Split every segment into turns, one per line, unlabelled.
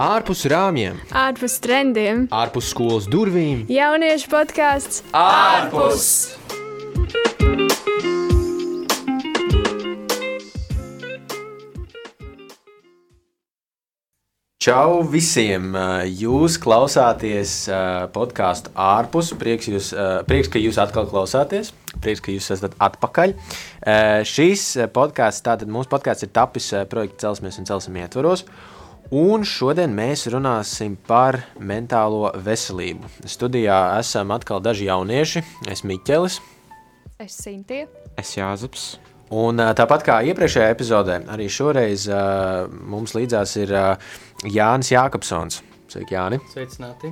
Ārpus rāmjiem,
ārpus trendiem,
ārpus skolas durvīm.
jauniešu podkāsts
ārpus!
Čau visiem! Jūs klausāties podkāstu ārpus. Prieks, jūs, prieks, ka jūs atkal klausāties. Prieks, ka jūs esat atpakaļ. Šīs podkāsts, tātad mūsu podkāsts ir tapis projekta Celsmies un Celsim ietvaros. Un šodien mēs runāsim par mentālo veselību. Studijā esam atkal daži jaunieši. Es Miķelis.
Es Sintie.
Es Jāzeps.
Un tāpat kā iepriekšējā epizodē, arī šoreiz uh, mums līdzās ir uh, Jānis Jākapsons. Sveiki, Jāni.
Sveicināti.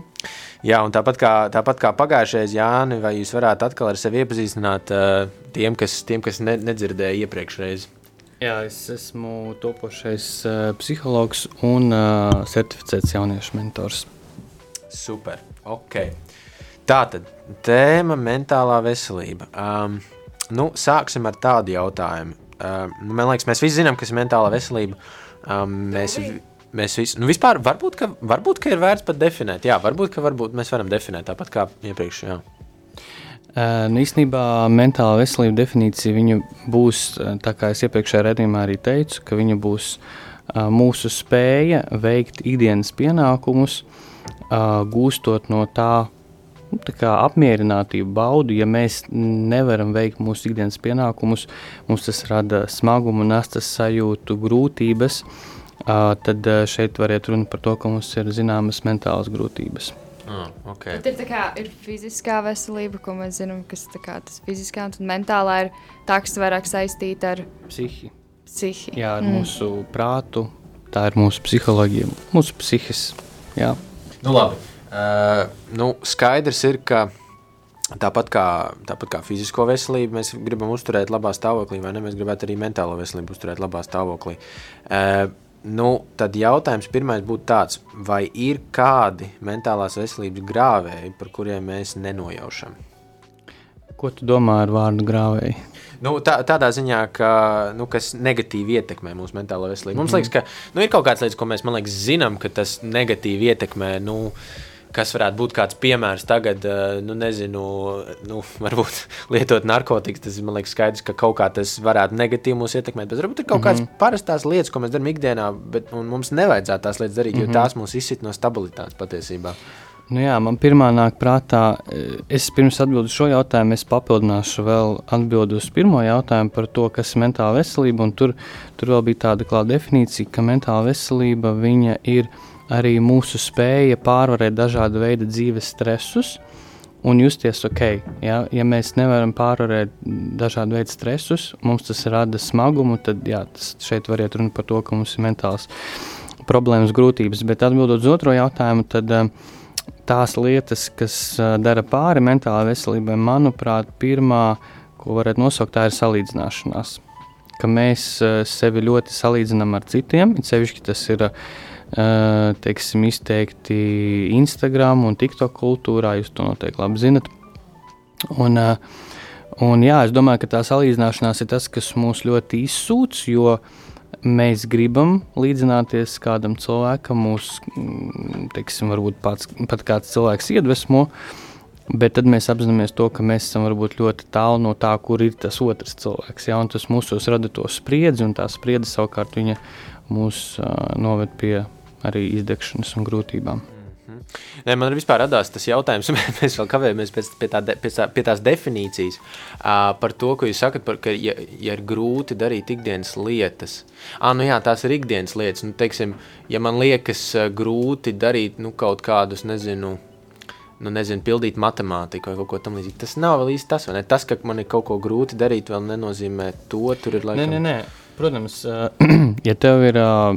Jā, un tāpat kā, tāpat kā pagājušajā, Jāni, vai jūs varētu atkal ar sevi iepazīstināt uh, tiem, kas, tiem, kas ne, nedzirdēja iepriekšreiz?
Jā, es esmu topošais uh, psihologs un uh, certificēts jauniešu mentors.
Super. Ok. Tā tad tēma mentālā veselība. Um, nu, sāksim ar tādu jautājumu. Um, man liekas, mēs visi zinām, kas ir mentālā veselība. Um, mēs, mēs visi, nu, vispār varbūt, ka, varbūt, ka ir vērts pat definēt. Jā, varbūt, ka varbūt mēs varam definēt tāpat kā iepriekš. Jā.
Nu, īstenībā mentālā veselība definīcija būs, tā kā es iepriekšējā redzējumā arī teicu, ka viņa būs mūsu spēja veikt ikdienas pienākumus, gūstot no tā nu, tā apmierinātību baudu. Ja mēs nevaram veikt mūsu ikdienas pienākumus, mums tas rada smagumu, nastas sajūtu, grūtības. Tad šeit var iet runa par to, ka mums ir zināmas mentālas grūtības.
Ah, okay.
Tad ir, kā, ir fiziskā veselība, ko mēs zinām, kas kā, tas fiziskā un mentālā ir tā, kas vairāk saistīta ar
psihi.
psihi.
Jā, ar mm. mūsu prātu, tā ir mūsu psiholoģija, mūsu psihis. Jā.
Nu, labi. Uh, nu, skaidrs ir, ka tāpat kā, tāpat kā fizisko veselību mēs gribam uzturēt labā stāvoklī, vai ne? Mēs gribētu arī mentālo veselību uzturēt labā stāvoklī. Uh, nu, tad jautājums pirmais būtu tāds, vai ir kādi mentālās veselības grāvēji, par kuriem mēs nenojaušam?
Ko tu domā ar vārdu grāvēji?
Nu, tā, tādā ziņā, ka, nu, kas negatīvi ietekmē mūsu mentālo veselību. Mm -hmm. Mums liekas, ka nu, ir kaut kādas lietas, ko mēs liekas, zinām, ka tas negatīvi ietekmē. Nu, uh, kas varētu būt kāds piemērs tagad, eh, nu, nezinu, nu, varbūt lietot narkotikas. Tas man liekas, skaidrs, ka kaut kā tas varētu negatīvi mūs ietekmēt. Bet varbūt ir kaut mm -hmm. kādas parastās lietas, ko mēs darām ikdienā, bet mums nevajadzētu tās lietas darīt, mm -hmm. jo mhm. tās mūs izsit no stabilitātes patiesībā.
Nu jā, man pirmā nāk prātā, eh, es pirms atbildēšu šo jautājumu, es papildināšu vēl atbildi uz pirmo jautājumu par to, kas ir mentāla veselība. Tur, tur vēl bija tāda klāta definīcija, ka mentāla veselība ir arī mūsu spēja pārvarēt dažādu veidu dzīves stresus un justies ok. Ja, ja mēs nevaram pārvarēt dažādu veidu stresus, mums tas rada smagumu, tad jā, tas šeit var iet runa par to, ka mums ir mentāls problēmas, grūtības. Bet atbildot uz otro jautājumu, tad eh, tās lietas, kas eh, dara pāri mentālajai veselībai, manuprāt, pirmā, ko varētu nosaukt, tā ir salīdzināšanās. Ka mēs eh, sevi ļoti salīdzinām ar citiem, it sevišķi tas ir uh, teiksim, izteikti Instagram un TikTok kultūrā. Jūs to noteikti labi zinat. Un, un, jā, es domāju, ka tā salīdzināšanās ir tas, kas mūs ļoti izsūc, jo mēs gribam līdzināties kādam cilvēkam, mūs, mm, teiksim, varbūt pats, pat kāds cilvēks iedvesmo. Bet tad mēs apzināmies to, ka mēs esam varbūt ļoti tālu no tā, kur ir tas otrs cilvēks. Ja? Tas mūsos rada to spriedzi, un tā spriedzi savukārt mūs uh, noved pie arī izdegšanas un grūtībām.
Mhm. Nē, man vispār radās tas jautājums, mēs vēl kavējamies pēc, pie, tā, pie, tā, pie tās definīcijas uh, par to, ko jūs sakat, par, ka, ja, ja ir grūti darīt ikdienas lietas. Ah, nu jā, tās ir ikdienas lietas. Nu, teiksim, ja man liekas uh, grūti darīt nu, kaut kādus, nezinu, nu, nezinu, pildīt matemātiku vai kaut ko tamlīdzīgu, tas nav vēl īsti tas, vai ne? Tas, ka man ir kaut ko grūti darīt, vēl nenozīmē to, tur ir laikam...
Nē, nē, nē. Protams, ja tev ir uh,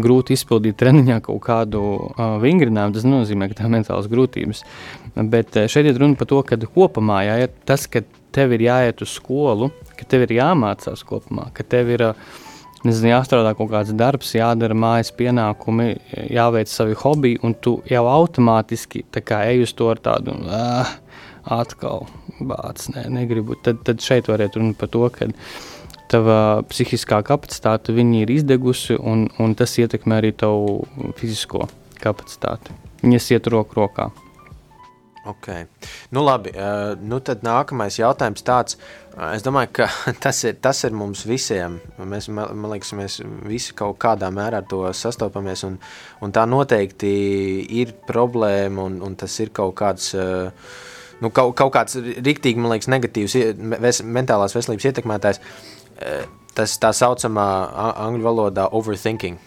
grūti izpildīt treniņā kaut kādu uh, vingrinājumu, tas nozīmē, ka tā ir mentālas grūtības. Bet šeit ir runa par to, ka kopumā jā, ja tas, ka tev ir jāiet uz skolu, ka tev ir jāmācās kopumā, ka tev ir nezinu, jāstrādā kaut kāds darbs, jādara mājas pienākumi, jāveic savi hobiji, un tu jau automātiski ej uz to ar tādu. Uh, Atkal bācis, ne, negribu. Tad, tad šeit varētu runāt par to, ka uh, tava psihiskā kapacitāte ir izdegusi, un, un tas ietekmē arī tavu fizisko kapacitāti. Viņas iet roku rokā.
Okay. Nu, labi, uh, nu tad nākamais jautājums tāds. Uh, es domāju, ka tas ir, tas ir mums visiem. Mēs, man liekas, mēs visi kaut kādā mērā ar to sastopamies. Un, un tā noteikti ir problēma, un, un tas ir kaut kāds. Uh, nu, kaut, kaut kāds rīktīgi, man liekas, negatīvs mentālās veselības ietekmētājs. Tas tā saucamā angļu valodā overthinking.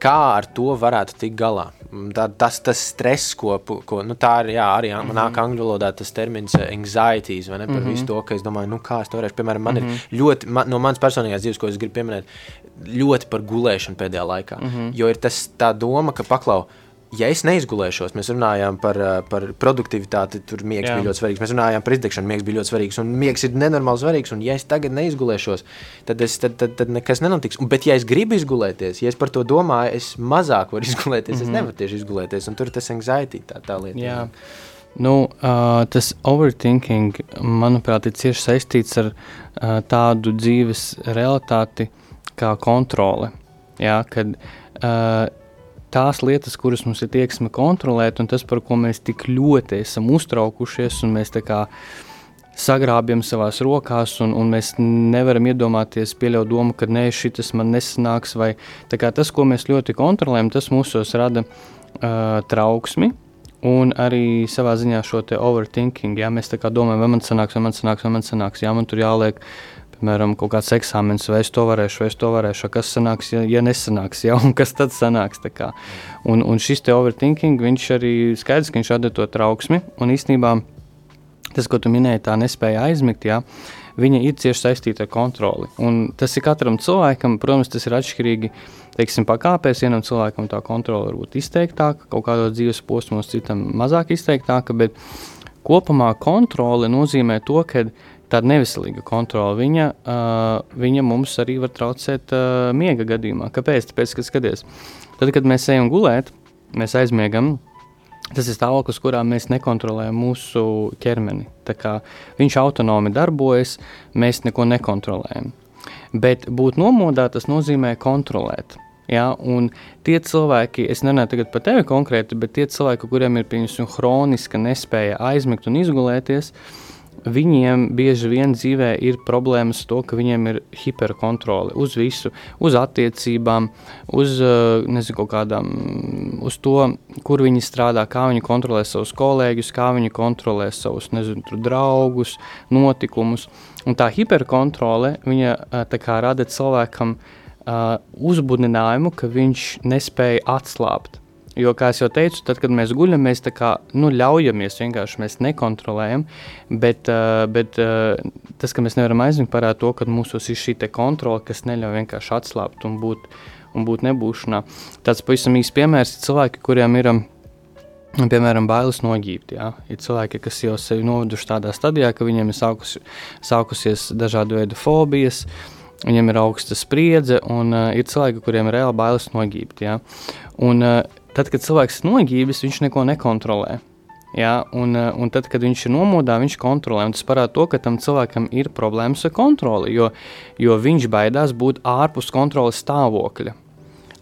Kā ar to varētu tikt galā? Tā, tas, tas stress, ko, ko nu, tā ir, jā, arī mm -hmm. nāk angļu valodā tas termins eh, anxieties, vai ne, par mm -hmm. visu to, ka es domāju, nu, kā es to varēšu, piemēram, man mm -hmm. ir mhm. ļoti, man, no manas personīgās dzīves, ko es gribu pieminēt, ļoti par gulēšanu pēdējā laikā, mm -hmm. jo ir tas tā doma, ka paklau, ja es neizgulēšos, mēs runājām par, eh, par produktivitāti, tur miegs Jā. bija ļoti svarīgs. Mēs runājām par izdegšanu, miegs bija ļoti svarīgs. Un miegs ir nenormāli svarīgs. Un, ja es tagad neizgulēšos, tad, es, tad, tad, tad nekas nenotiks. Un, bet, ja es gribu izgulēties, ja es par to domāju, es mazāk varu izgulēties. Mm -hmm. Es mhm. nevaru tieši izgulēties. Un tur tas anxiety, tā, tā lieta.
Jā. Nu, uh, tas overthinking, manuprāt, ir cieši saistīts ar uh, tādu dzīves realitāti kā kontrole. Jā, kad, uh, tās lietas, kuras mums ir tieksme kontrolēt, un tas, par ko mēs tik ļoti esam uztraukušies, un mēs tā kā sagrābjam savās rokās, un, un mēs nevaram iedomāties, pieļaut domu, ka nē, šis man nesanāks, vai tas, ko mēs ļoti kontrolējam, tas mūsos rada uh, trauksmi. Un arī savā ziņā šo overthinking, ja mēs domājam, vai man sanāks, vai man sanāks, vai man sanāks, jā, man tur jāliek piemēram, kaut kāds eksāmenis, vai es to varēšu, vai es to varēšu, kas sanāks, ja, ja nesanāks, ja, un kas tad sanāks. Un, un šis te overthinking, viņš arī skaidrs, ka viņš rada to trauksmi, un īstenībā tas, ko tu minēji, tā nespēja aizmigt, ja, viņa ir cieši saistīta ar kontroli. Un tas ir katram cilvēkam, protams, tas ir atšķirīgi. Teiksim, pakāpēs vienam cilvēkam tā kontrole var būt izteiktāka, kaut kādos dzīves posmos, citam mazāk izteiktāka, bet kopumā kontrole nozīmē to, ka tāda neveselīga kontrole, viņa, uh, viņa mums arī var traucēt uh, miega gadījumā. Kāpēc? Tāpēc, ka skaties, tad, kad mēs ejam gulēt, mēs aizmiegam. Tas ir stāvoklis, kurā mēs nekontrolējam mūsu ķermeni. Viņš autonomi darbojas, mēs neko nekontrolējam. Bet būt nomodā tas nozīmē kontrolēt. Ja, un tie cilvēki, es nerunāju par tevi konkrēti, bet tie cilvēki, kuriem ir piemēram hroniska nespēja aizmigt un izgulēties, uh, viņiem bieži vien dzīvē ir problēmas to, ka viņiem ir hiperkontrole uz visu, uz attiecībām, uz, eh, nezinu, kādām, uz to, kur viņi strādā, kā viņi kontrolē savus kolēģus, kā viņi kontrolē savus, nezinu, draugus, notikumus. Un tā hiperkontrole, viņa eh, tā kā rada cilvēkam uh, uzbudinājumu, ka viņš nespēja atslābt. Jo, kā jau teicu, tad, kad mēs guļam, mēs kā, nu, ļaujamies, vienkārši mēs nekontrolējam. Bet, bet tas, ka mēs nevaram aizmirst par to, ka mūsos ir šī kontrole, kas neļauj vienkārši atslābt un būt, un būt nebūšanā. Tāds pavisam īsts piemērs ir cilvēki, kuriem ir. Piemēram, bailes nogībt. Jā. Ir cilvēki, kas jau sevi noveduši tādā stadijā, ka viņiem ir sākusi, sākusies dažādu veidu fobijas, viņiem ir augsta spriedze, un uh, ir cilvēki, kuriem ir reāli bailes nogībt. Jā. Un, uh, Tad, kad cilvēks ir nogībis, viņš neko nekontrolē. Ja, un, eh, un tad, kad viņš ir nomodā, viņš kontrolē. Tas parāda to, ka tam cilvēkam ir problēmas ar kontroli, jo, jo viņš baidās būt ārpus kontroles stāvokļa.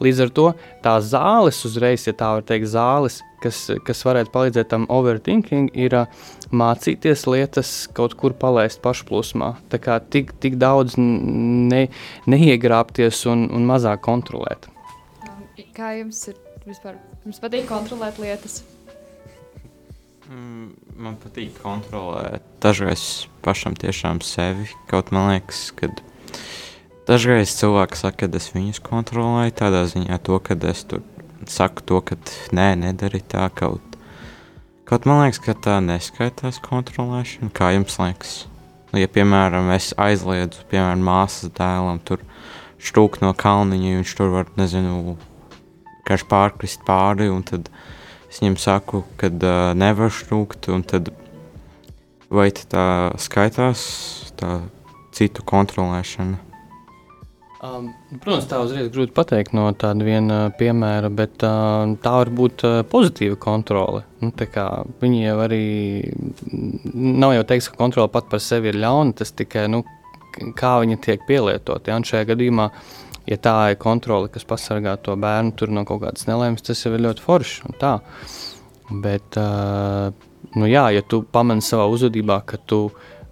Līdz ar to tā zāles uzreiz, ja tā var teikt, zāles, kas, kas varētu palīdzēt tam overthinking, ir uh, mācīties lietas kaut kur palaist pašplūsmā. Tā kā tik, tik daudz ne, neiegrābties un, un mazāk kontrolēt.
Kā jums ir vispār? Jums patīk kontrolēt lietas?
Mm, man patīk kontrolēt dažreiz pašam tiešām sevi. Kaut man liekas, ka dažreiz cilvēki saka, ka es viņus kontrolēju tādā ziņā, to, ka es tur saku to, ka nē, nedari tā kaut. Kaut man liekas, ka tā neskaitās kontrolēšana. Kā jums liekas? Nu, ja, piemēram, es aizliedzu, piemēram, māsas dēlam tur šķūkt no kalniņa, viņš tur var, nezinu, vienkārši pārkrist pāri, un tad es viņiem saku, ka uh, nevar šķūkt, un tad vai tā skaitās tā citu kontrolēšana?
Um, protams, tā uzreiz grūti pateikt no tāda viena piemēra, bet uh, tā var būt uh, pozitīva kontrole. Nu, viņi jau arī nav jau teiks, ka kontrole pat par sevi ir ļauna. Tas tikai nu, kā viņi tiek pielietoti. Ja? Šajā gadījumā, ja tā ir kontrole, kas pasargā to bērnu no kaut kādas nelaimes, tas jau ir ļoti forši. Bet, nu jā, ja tu pamani savā uzvedībā, ka tu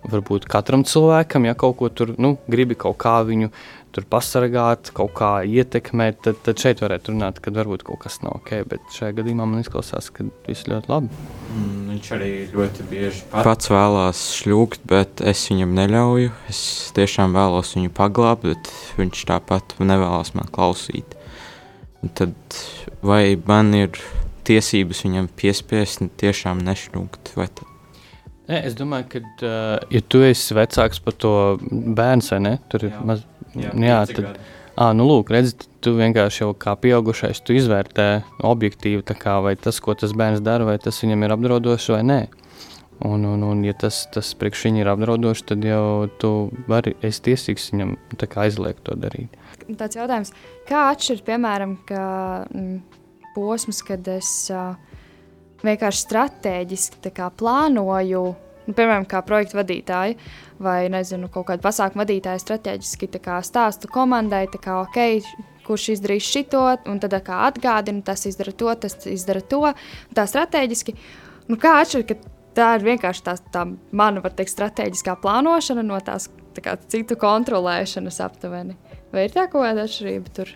varbūt katram cilvēkam, ja kaut ko tur nu, gribi kaut kā viņu tur pasargāt, kaut kā ietekmēt, tad, tad šeit varētu runāt, ka varbūt kaut kas nav ok. Bet šajā gadījumā man izklausās, ka viss ļoti labi.
Mm, viņš arī ļoti bieži pats vēlās šļūkt, bet es viņam neļauju. Es tiešām vēlos viņu paglābt, bet viņš tāpat nevēlas man klausīt. Un tad vai man ir tiesības viņam piespiest tiešām nešļūkt?
Nē, es domāju, ka, uh, ja tu esi vecāks par to bērnu, vai ne? Tur ir maz, Jā, jā tad, à, nu, lūk, redz, tu vienkārši jau kā pieaugušais, tu izvērtē objektīvi, kā, vai tas, ko tas bērns dara, vai tas viņam ir apdraudošs vai nē. Un, un, un ja tas, tas priekš viņa ir apdraudošs, tad jau tu vari, esi tiesīgs viņam aizliegt to darīt.
Tāds jautājums, kā atšķirt, piemēram, ka, m, posms, kad es uh, vienkārši strateģiski plānoju, nu, piemēram, kā projekta vadītāja, vai nezinu, kaut kādu pasākumu vadītāju strateģiski stāstu komandai, kā, ok, kurš izdarīs šito, un tad kā atgādina, tas izdara to, tas izdara to. Tā strateģiski, nu, kā atšķirt, ka tā ir vienkārši tā, tā mana, var teikt, strateģiskā plānošana no tās tā kā, citu kontrolēšanas aptuveni. Vai ir tā kaut kāda atšķirība tur?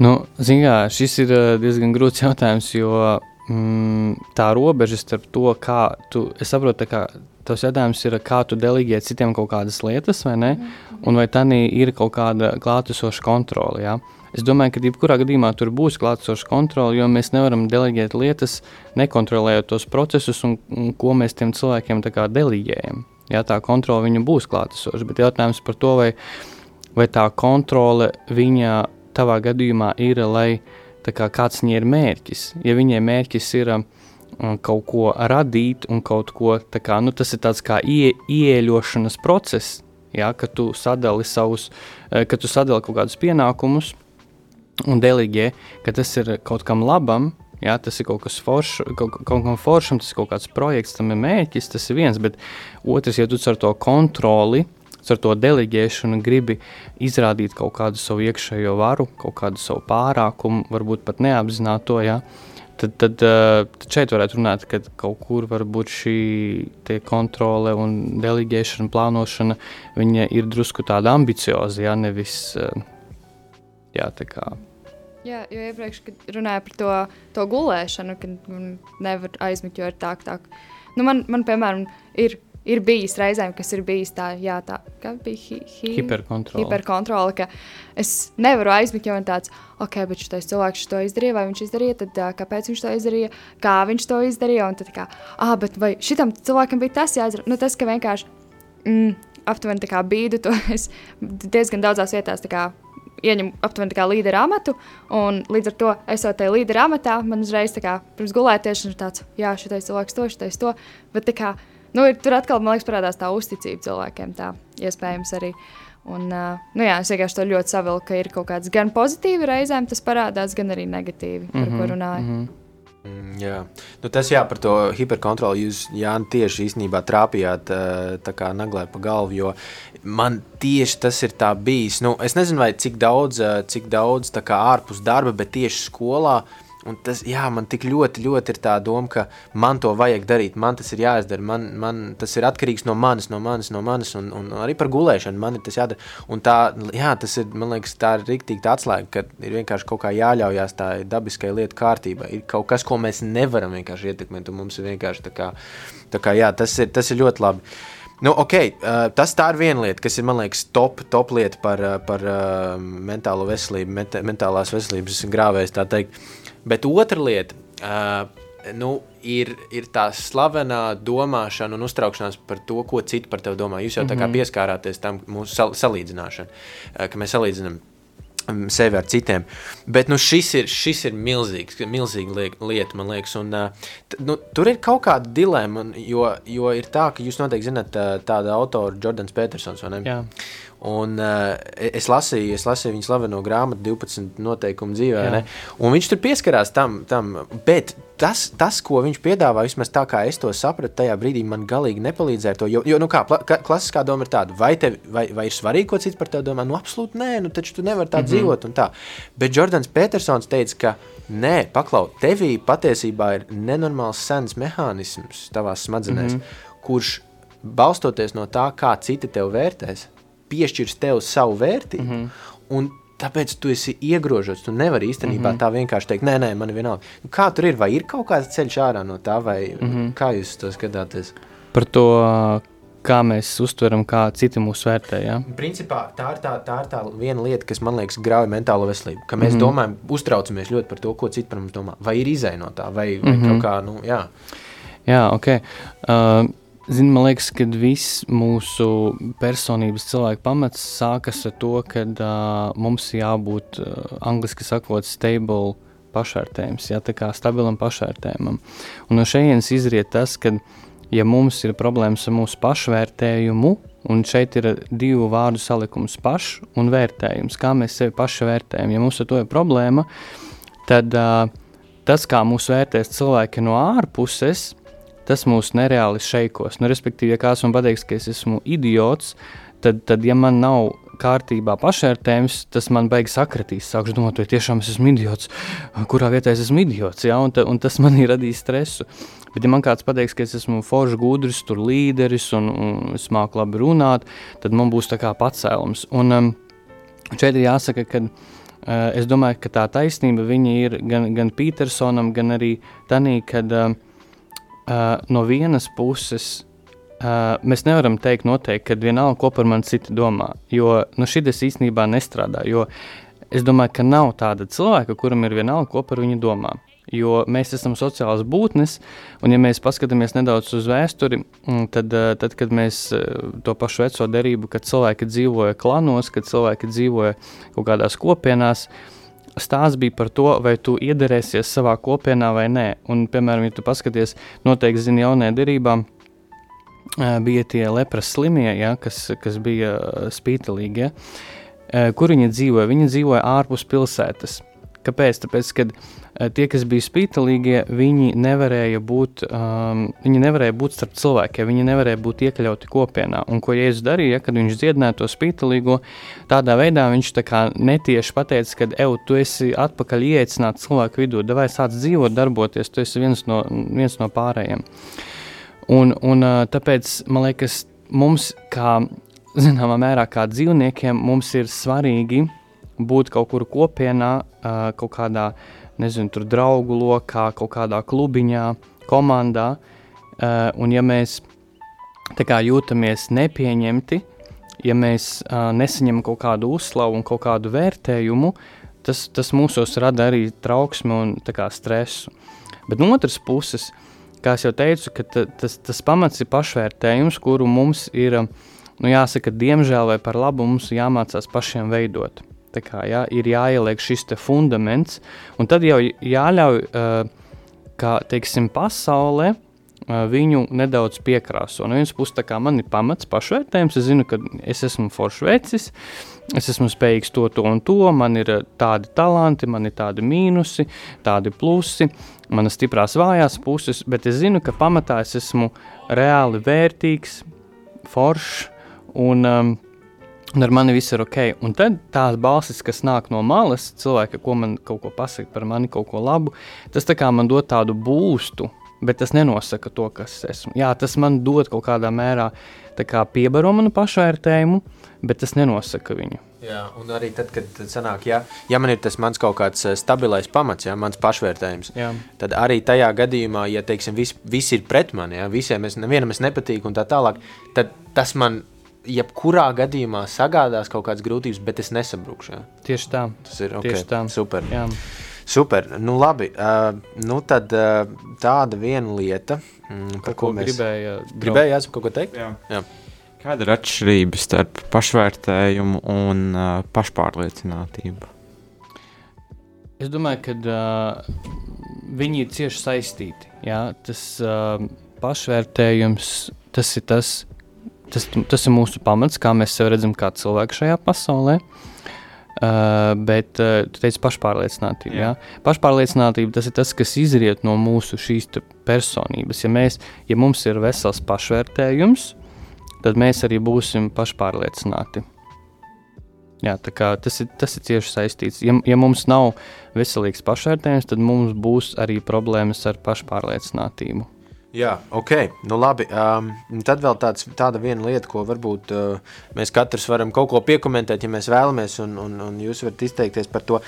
Nu, kā, šis ir diezgan grūts jautājums, jo mm, tā robeža starp to, kā tu, es saprotu, kā Tas jautājums ir, kā tu delegē citiem kaut kādas lietas, vai ne? Un vai tā ir kaut kāda klātesoša kontrole. Ja? Es domāju, ka jebkurā gadījumā tur būs klātesoša kontrole, jo mēs nevaram deleģēt lietas, nekontrolējot tos procesus, un, un ko mēs tiem cilvēkiem deleģējam. Ja, tā kontrole viņu būs klātesoša, bet jautājums par to, vai, vai tā kontrole viņa tavā gadījumā ir, lai kā, kāds viņai ir mērķis. Ja viņai mērķis ir uh, kaut ko radīt un kaut ko tādu, nu, tas ir tāds kā ie, ieeļošanas process, ja, kad tu sadali savus, eh, kad tu sadali kaut kādus pienākumus un deleģē, ka tas ir kaut kam labam, Jā, tas ir kaut kas foršs, kaut, kaut kam foršam, tas ir kaut kāds projekts, tam ir mērķis, tas ir viens. Bet otrs, ja tu ar to kontroli, ar to deleģēšanu gribi izrādīt kaut kādu savu iekšējo varu, kaut kādu savu pārākumu, varbūt pat neapzināto, ja, tad, tad, eh, tad šeit varētu runāt, ka kaut kur var būt šī kontrole un deleģēšana, plānošana. Ir drusku tāda ambicioza, ja nevis eh, jā, tā kā.
Jā, jo iepriekš, runāju par to, to gulēšanu, kad nevar aizmigt, jo ir tā, ka tā. Nu, man, man, piemēram, ir ir bijis reizēm, kas ir bijis tā, jā, tā kā bija hi, hi,
hiperkontrole.
hiperkontrole, ka es nevaru aizmigt, jo man tāds, ok, bet šis cilvēks to izdarīja, vai viņš izdarīja, tad kāpēc viņš to izdarīja, kā viņš to izdarīja, un tad kā, ah, bet vai šitam cilvēkam bija tas jāizdara, nu tas, ka vienkārši mm, aptuveni tā kā bīdu, to es diezgan daudzās vietās tā kā ieņem aptuveni kā līderu amatu, un līdz ar to esot tajā līderu amatā, man uzreiz kā pirms gulētiešanas ir tāds, jā, šitais cilvēks to, šitais to, bet tā kā nu, ir, tur atkal man liekas, parādās tā uzticība cilvēkiem. Tā iespējams arī. Un, uh, nu jā, es vienkārši to ļoti savilku, ka ir kaut kāds gan pozitīvi reizēm tas parādās, gan arī negatīvi, par mm -hmm, ko runāju. Mm -hmm.
Mm, jā, nu, tas jā, par to hiperkontroli jūs Jāni, tieši īstenībā trāpījāt tā kā naglē pa galvu, jo man tieši tas ir bijis. Nu, es nezinu, vai cik daudz, cik daudz ārpus darba, bet tieši skolā uh, Un tas, jā, man tik ļoti, ļoti ir tā doma, ka man to vajag darīt, man tas ir jāizdara, man, man tas ir atkarīgs no manis, no manis, no manis, un, un arī par gulēšanu man ir tas jādara. Un tā, jā, tas ir, man liekas, tā ir rīktīgi tā atslēga, ka ir vienkārši kaut kā jāļaujās tā dabiskai lietu kārtībai. Ir kaut kas, ko mēs nevaram vienkārši ietekmēt, un mums ir vienkārši tā kā, tā kā jā, tas ir, tas ir ļoti labi. Nu, okay, tas tā ir viena lieta, kas ir, liekas, top, top lieta par, par mentālo veselību, ment mentālās veselības teikt. Bet otra lieta uh, nu, ir, ir tā slavenā domāšana un uztraukšanās par to, ko citi par tevi domā. Jūs jau tā kā mhm. pieskārāties tam mūsu sal salīdzināšanai, uh, ka mēs salīdzinām sevi ar citiem. Bet nu, šis ir, šis ir milzīgs, milzīga lieta, man liekas. Un, uh, nu, tur ir kaut kāda dilemma, jo, jo ir tā, ka jūs noteikti zināt tādu autoru, Jordans Petersons. Un, uh, es, lasīju, es lasīju viņa slaveno grāmatu, 12 noteikumu dzīvē, viņš tur pieskarās tam. tam bet tas, tas, ko viņš piedāvā, vismaz tā kā es to sapratu, tajā brīdī man galīgi nepalīdzēja. To, jo, jo nu kā, pla- klasiskā doma ir tāda, vai, tev, vai, vai ir svarīgi, ko cits par tevi domā? Nu, absolūti nē, nu, taču tu nevari tā mm -hmm. dzīvot. un Tā. Bet Jordans Petersons teica, ka nē, paklau, tevī patiesībā ir nenormāls sens mehānisms tavā smadzenēs, mm -hmm. kurš balstoties no tā, kā citi tev vērtēs, piešķirs tev savu vērtību. Mm -hmm. un Tāpēc tu esi iegrožots. Tu nevari īstenībā mm -hmm. tā vienkārši teikt, nē, nē, man ir vienalga. Nu, kā tur ir? Vai ir kaut kāds ceļš ārā no tā, vai mm -hmm. kā jūs to skatāties?
Par to, kā mēs uztveram, kā citi mūs vērtē. Ja?
Principā tā ir tā, tā ir tā viena lieta, kas man liekas grauj mentālo veselību. Ka mēs mm -hmm. domājam, uztraucamies ļoti par to, ko citi par mums domā. Vai ir izēja no tā, vai, vai mm -hmm. kaut kā, nu, jā.
Jā, ok. Uh, Zini, man liekas, ka viss mūsu personības cilvēka pamats sākas ar to, ka uh, mums jābūt, uh, angļuiski sakot, stable pašvērtējums, ja tā kā stabilam pašvērtējumam. Un no šejienes izriet tas, ka, ja mums ir problēmas ar mūsu pašvērtējumu, un šeit ir divu vārdu salikums - paš un vērtējums, kā mēs sevi paši vērtējam. Ja mums ar to ir problēma, tad uh, tas, kā mūs vērtēs cilvēki no ārpuses, tas mūs nereāli šeikos. Nu, respektīvi, ja kāds man pateiks, ka es esmu idiots, tad, tad ja man nav kārtībā pašvērtējums, tas man beigas sakratīs. Sākšu domāt, vai tiešām es esmu idiots, kurā vietā es esmu idiots, ja? un, ta, un tas man ir radījis stresu. Bet, ja man kāds pateiks, ka es esmu foršs, gudrs, tur līderis un, un es māku labi runāt, tad man būs tā kā pacēlums. Un um, šeit ir jāsaka, ka uh, es domāju, ka tā taisnība ir gan, gan Petersonam, gan arī Tanī, kad uh, uh, no vienas puses uh, mēs nevaram teikt noteikti, ka vienalga, ko par mani citi domā, jo nu, šis īstenībā nestrādā, jo es domāju, ka nav tāda cilvēka, kuram ir vienalga, ko par viņu domā. Jo mēs esam sociāls būtnes, un, ja mēs paskatāmies nedaudz uz vēsturi, mm, tad, uh, tad kad mēs uh, to pašu veco derību, kad cilvēki dzīvoja klanos, kad cilvēki dzīvoja kaut kādās kopienās, stāsts bija par to, vai tu iederēsies savā kopienā vai nē. Un, piemēram, ja tu paskaties, noteikti zini, jaunajā derībā bija tie lepras slimie, ja, kas, kas bija spītelīgi. Ja. Kur viņi dzīvoja? Viņi dzīvoja ārpus pilsētas. Kāpēc? Tāpēc, kad tie, kas bija spītelīgie, viņi nevarēja būt, um, viņi nevarēja būt starp cilvēkiem, viņi nevarēja būt iekļauti kopienā. Un ko Jēzus darīja, kad viņš dziedināja to spītelīgo, tādā veidā viņš tā kā netieši pateica, ka, ej, tu esi atpakaļ ieeicināts cilvēku vidū, vai sāc dzīvot, darboties, tu esi viens no, viens no pārējiem. Un, un uh, tāpēc man liekas, mums, kā zināmā mērā, kā dzīvniekiem, mums ir svarīgi būt kaut kur kopienā, uh, kaut kādā, nezinu, tur draugu lokā, kaut kādā klubiņā, komandā. Uh, un ja mēs kā jūtamies nepieņemti, ja mēs uh, nesaņemam kaut kādu uzslavu un kaut kādu vērtējumu, tas, tas mūsos rada arī trauksmi un kā stresu. Bet no otras puses, kā jau teicu, tas, tas pamats ir pašvērtējums, kuru mums ir, nu, jāsaka, diemžēl vai par labu mums jāmācās pašiem veidot. Tā kā, jā, ir jāieliek šis fundaments, un tad jau jāļauj, uh, kā teiksim, pasaulē uh, viņu nedaudz piekrāso. No vienas puses, kā man ir pamats pašvērtējums, es zinu, ka es esmu foršs vecis, es esmu spējīgs to, to un to, man ir uh, tādi talanti, man ir tādi mīnusi, tādi plusi, manas stiprās vājās puses, bet es zinu, ka pamatā es esmu reāli vērtīgs, foršs un um, Un ar mani viss ir ok. Un tad tās balsis, kas nāk no malas, cilvēki, ko man kaut ko pasaka par mani, kaut ko labu, tas tā kā man dod tādu būstu, bet tas nenosaka to, kas es esmu. Jā, tas man dod kaut kādā mērā kā piebaro manu pašvērtējumu, bet tas nenosaka viņu.
Jā, un arī tad, kad sanāk, ja, ja man ir tas mans kaut kāds eh, stabilais pamats, ja, mans pašvērtējums,
Jā.
tad arī tajā gadījumā, ja teiksim, vis, visi ir pret mani, ja, visiem es, nevienam es nepatīku un tā tālāk, tad tas man jebkurā gadījumā sagādās kaut kādas grūtības, bet es nesabrukšu. Ja.
Tieši tā.
Tas ir okay.
Tieši tā.
super.
Jā.
Super. Nu, labi. Uh, nu, tad uh, tāda viena lieta, mm, par
Ko
ko mēs
gribēja?
gribējām Jāsip, kaut ko teikt.
Jā.
Jā.
Kāda ir atšķirība starp pašvērtējumu un uh, pašpārliecinātību?
Es domāju, ka uh, viņi ir cieši saistīti. Jā? Tas uh, pašvērtējums, tas ir tas, tas, tas ir mūsu pamats, kā mēs sevi redzam kā cilvēku šajā pasaulē. Uh, bet uh, tu teici pašpārliecinātība. Jā. Jā? Pašpārliecinātība tas ir tas, kas izriet no mūsu šīs personības. Ja, mēs, ja mums ir vesels pašvērtējums, tad mēs arī būsim pašpārliecināti. Jā, tas, ir, tas ir cieši saistīts. Ja, ja mums nav veselīgs pašvērtējums, tad mums būs arī problēmas ar pašpārliecinātību.
Jā, ok, nu labi. Um, tad vēl tāds, tāda viena lieta, ko varbūt uh, mēs katrs varam kaut ko piekomentēt, ja mēs vēlamies, un, un, un jūs varat izteikties par to.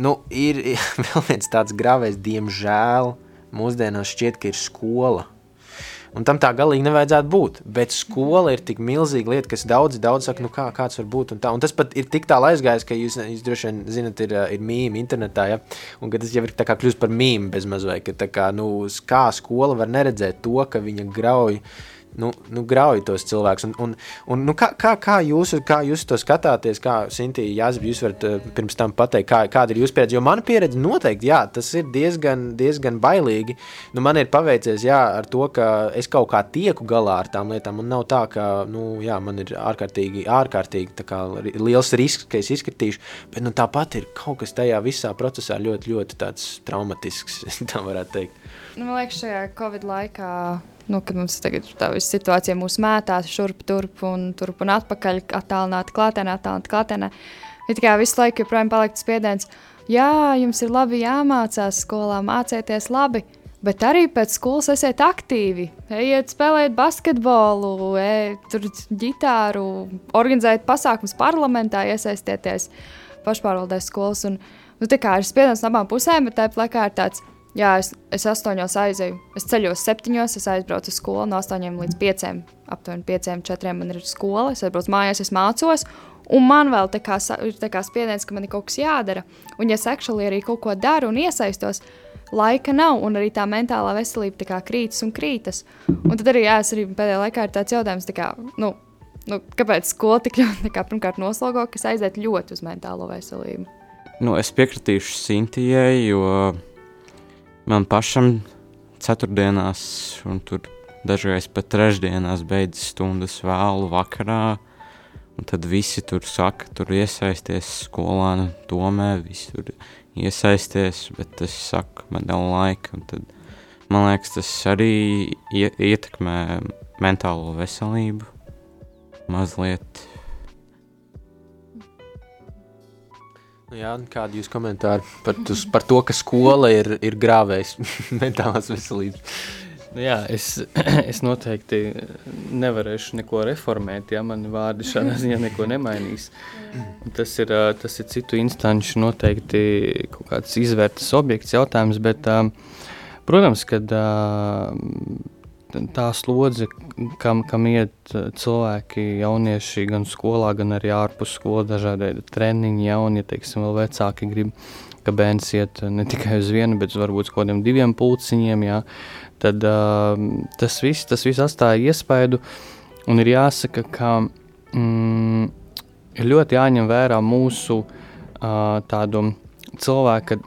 Nu, ir vēl viens tāds grāvējs, diemžēl, mūsdienās šķiet, ka ir skola. Un tam tā galīgi nevajadzētu būt. Bet skola ir tik milzīga lieta, kas daudz, daudz saka, nu kā, kāds var būt. Un, tā. un tas pat ir tik tālu aizgājis, ka jūs, jūs droši vien zinat, ir, ir mīmī internetā. Ja? Un tas jau ir kļuvis par mīmiju bez mazliet. Ka, kā, nu, kā skola var neredzēt to, ka viņa grauj nu, nu, grauj tos cilvēkus. Un, un, un, nu, kā, kā, kā, jūs, kā jūs to skatāties, kā Sintīna Jāzba, jūs varat uh, pirms tam pateikt, kā, kāda ir jūsu pieredze? Jo mana pieredze noteikti, jā, tas ir diezgan, diezgan bailīgi. Nu, man ir paveicies, jā, ar to, ka es kaut kā tieku galā ar tām lietām, un nav tā, ka, nu, jā, man ir ārkārtīgi, ārkārtīgi kā, liels risks, ka es izkritīšu, bet, nu, tāpat ir kaut kas tajā visā procesā ļoti, ļoti tāds traumatisks, tā varētu teikt.
Nu, man liekas, šajā Covid laikā nu, kad mums tagad tā situācija mūs mētās šurp, turp un turp un atpakaļ, attālināti klātienē, attālināti klātienē. Ir tikai visu laiku joprojām paliek spiediens. Jā, jums ir labi jāmācās skolā, mācieties labi, bet arī pēc skolas esiet aktīvi. Ejiet, spēlēt basketbolu, ejiet, ģitāru, organizējiet pasākumus parlamentā, iesaistieties pašpārvaldēs skolas. Un, nu, tā kā ir spiediens no abām pusēm, bet tāpat laikā ir tāds Jā, es, es astoņos aizēju. Es ceļos septiņos, es aizbraucu uz skolu no astoņiem līdz pieciem. Aptuveni pieciem, četriem man ir skola. Es aizbraucu mājās, es mācos. Un man vēl tā kā, ir tā kā spiediens, ka man ir kaut kas jādara. Un, ja es actually arī kaut ko daru un iesaistos, laika nav, un arī tā mentālā veselība kā krītas un krītas. Un tad arī, jā, arī pēdējā laikā ir tāds jautājums, kā, nu, nu, kāpēc skola tik ļoti, kā, pirmkārt, noslogo, kas aiziet ļoti uz mentālo veselību.
Nu, es piekritīšu Sintijai, jo man pašam ceturtdienās, un tur dažreiz pat trešdienās beidzas stundas vēlu vakarā. Un tad visi tur saka, tur iesaisties skolā, domē, visi tur iesaisties, bet es saku, man nav laika. Tad, man liekas, tas arī ietekmē mentālo veselību mazliet.
Jā, kādi jūs komentāri par, tus, par to, ka skola ir, ir grāvējis mentālās veselības?
Nu jā, es, es noteikti nevarēšu neko reformēt, ja mani vārdi šādā ziņā neko nemainīs. Tas ir, tas ir citu instanču noteikti kaut kāds izvērtas objekts jautājums, bet, protams, kad tā slodze, kam, kam iet eh, cilvēki, jaunieši gan skolā, gan arī ārpus skolas, dažādi treniņi, jauni, ja teiksim, vēl vecāki grib, ka bērns iet ne tikai uz vienu, bet varbūt uz kaut kādiem diviem pulciņiem, jā, tad uh, tas viss, tas viss atstāja iespaidu, un ir jāsaka, ka mm, ir ļoti jāņem vērā mūsu uh, tādu cilvēka,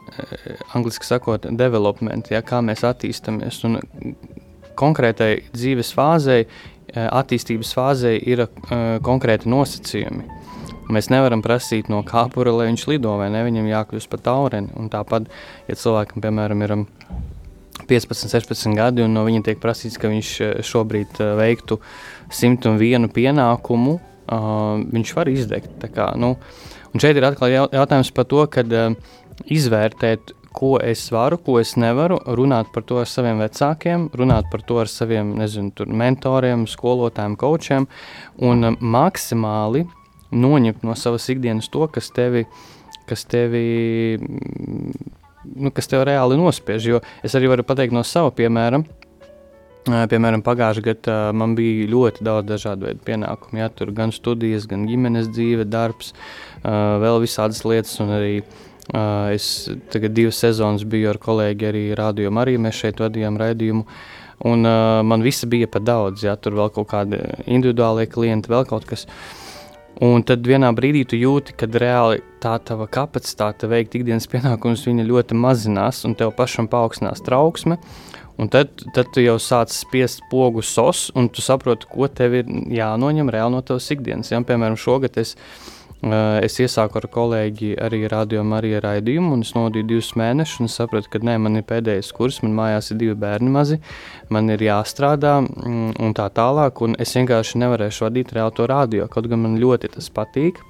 angliski sakot, development, ja, kā mēs attīstamies, un konkrētai dzīves fāzei, eh, attīstības fāzei ir uh, konkrēti nosacījumi. Mēs nevaram prasīt no kāpura, lai viņš lido, vai ne? Viņam jākļūst par taureni. Un tāpat, ja cilvēkam, piemēram, ir 15, 16 gadi, un no viņa tiek prasīts, ka viņš eh, šobrīd veiktu 101 pienākumu, uh, viņš var izdegt. Kā, nu, un šeit ir atkal jautājums par to, kad uh, izvērtēt ko es varu, ko es nevaru, runāt par to ar saviem vecākiem, runāt par to ar saviem nezinu, mentoriem, skolotājiem, kočiem un um, maksimāli noņemt no savas ikdienas to, kas tevi, kas tevi, nu, kas tev reāli nospiež. Jo es arī varu pateikt no sava piemēra. Piemēram, pagājušajā gadā man bija ļoti daudz dažādu veidu pienākumu. Jā, tur gan studijas, gan ģimenes dzīve, darbs, vēl visādas lietas, un arī Uh, es tagad divas sezonas biju ar kolēģi arī Rādio Mariju. Mēs šeit vadījām raidījumu. Un, uh, man viss bija par daudz, ja tur vēl kaut kādi individuāli klienti, vēl kaut kas. Un tad vienā brīdī tu jūti, ka reāli tā tava kapacitāte veikt ikdienas pienākumus ļoti mazinās, un tev pašam paaugstinās trauksme. Un tad, tad tu jau sāc spiest pogu sos, un tu saproti, ko tev ir jānoņem reāli no tavas ikdienas. Ja, piemēram, šogad es, uh, es iesāku ar kolēģi arī radio Mariju raidījumu, un es novadīju divus mēnešus, un sapratu, ka nē, man ir pēdējais kurs, man mājās ir divi bērni mazi, man ir jāstrādā mm, un tā tālāk, un es vienkārši nevarēšu vadīt reāli to radio, kaut gan man ļoti tas patīk.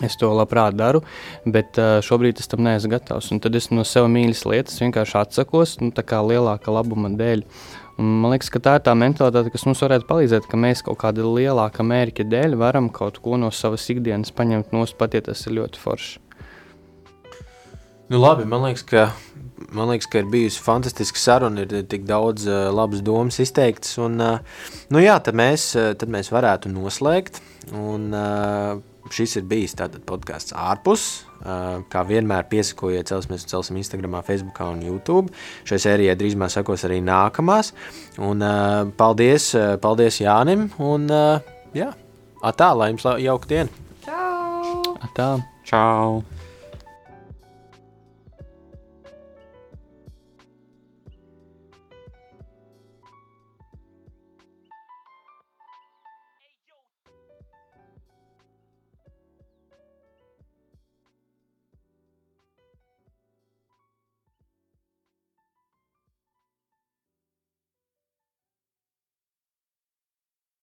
Es to labprāt daru, bet uh, šobrīd es tam neesmu gatavs. Un tad es no sev mīļas lietas vienkārši atsakos, nu, tā kā lielāka labuma dēļ. Un man liekas, ka tā ir tā mentalitāte, kas mums varētu palīdzēt, ka mēs kaut kāda lielāka mērķa dēļ varam kaut ko no savas ikdienas paņemt nost, pat ja tas ir ļoti forši.
Nu, labi, man liekas, ka, man liekas, ka ir bijusi fantastiska saruna, ir tik daudz uh, labas domas izteiktas. Un, uh, nu, jā, tad mēs, uh, tad mēs varētu noslēgt. Un, uh, šis ir bijis tātad podkāsts ārpus. Kā vienmēr piesakojiet, celsimies un celsim Instagram, Facebook un YouTube. Šai sērijai drīzumā sekos arī nākamās. Un, paldies, paldies Jānim. Un, jā, atā, lai jums jauka diena!
Čau!
Tā.
Čau!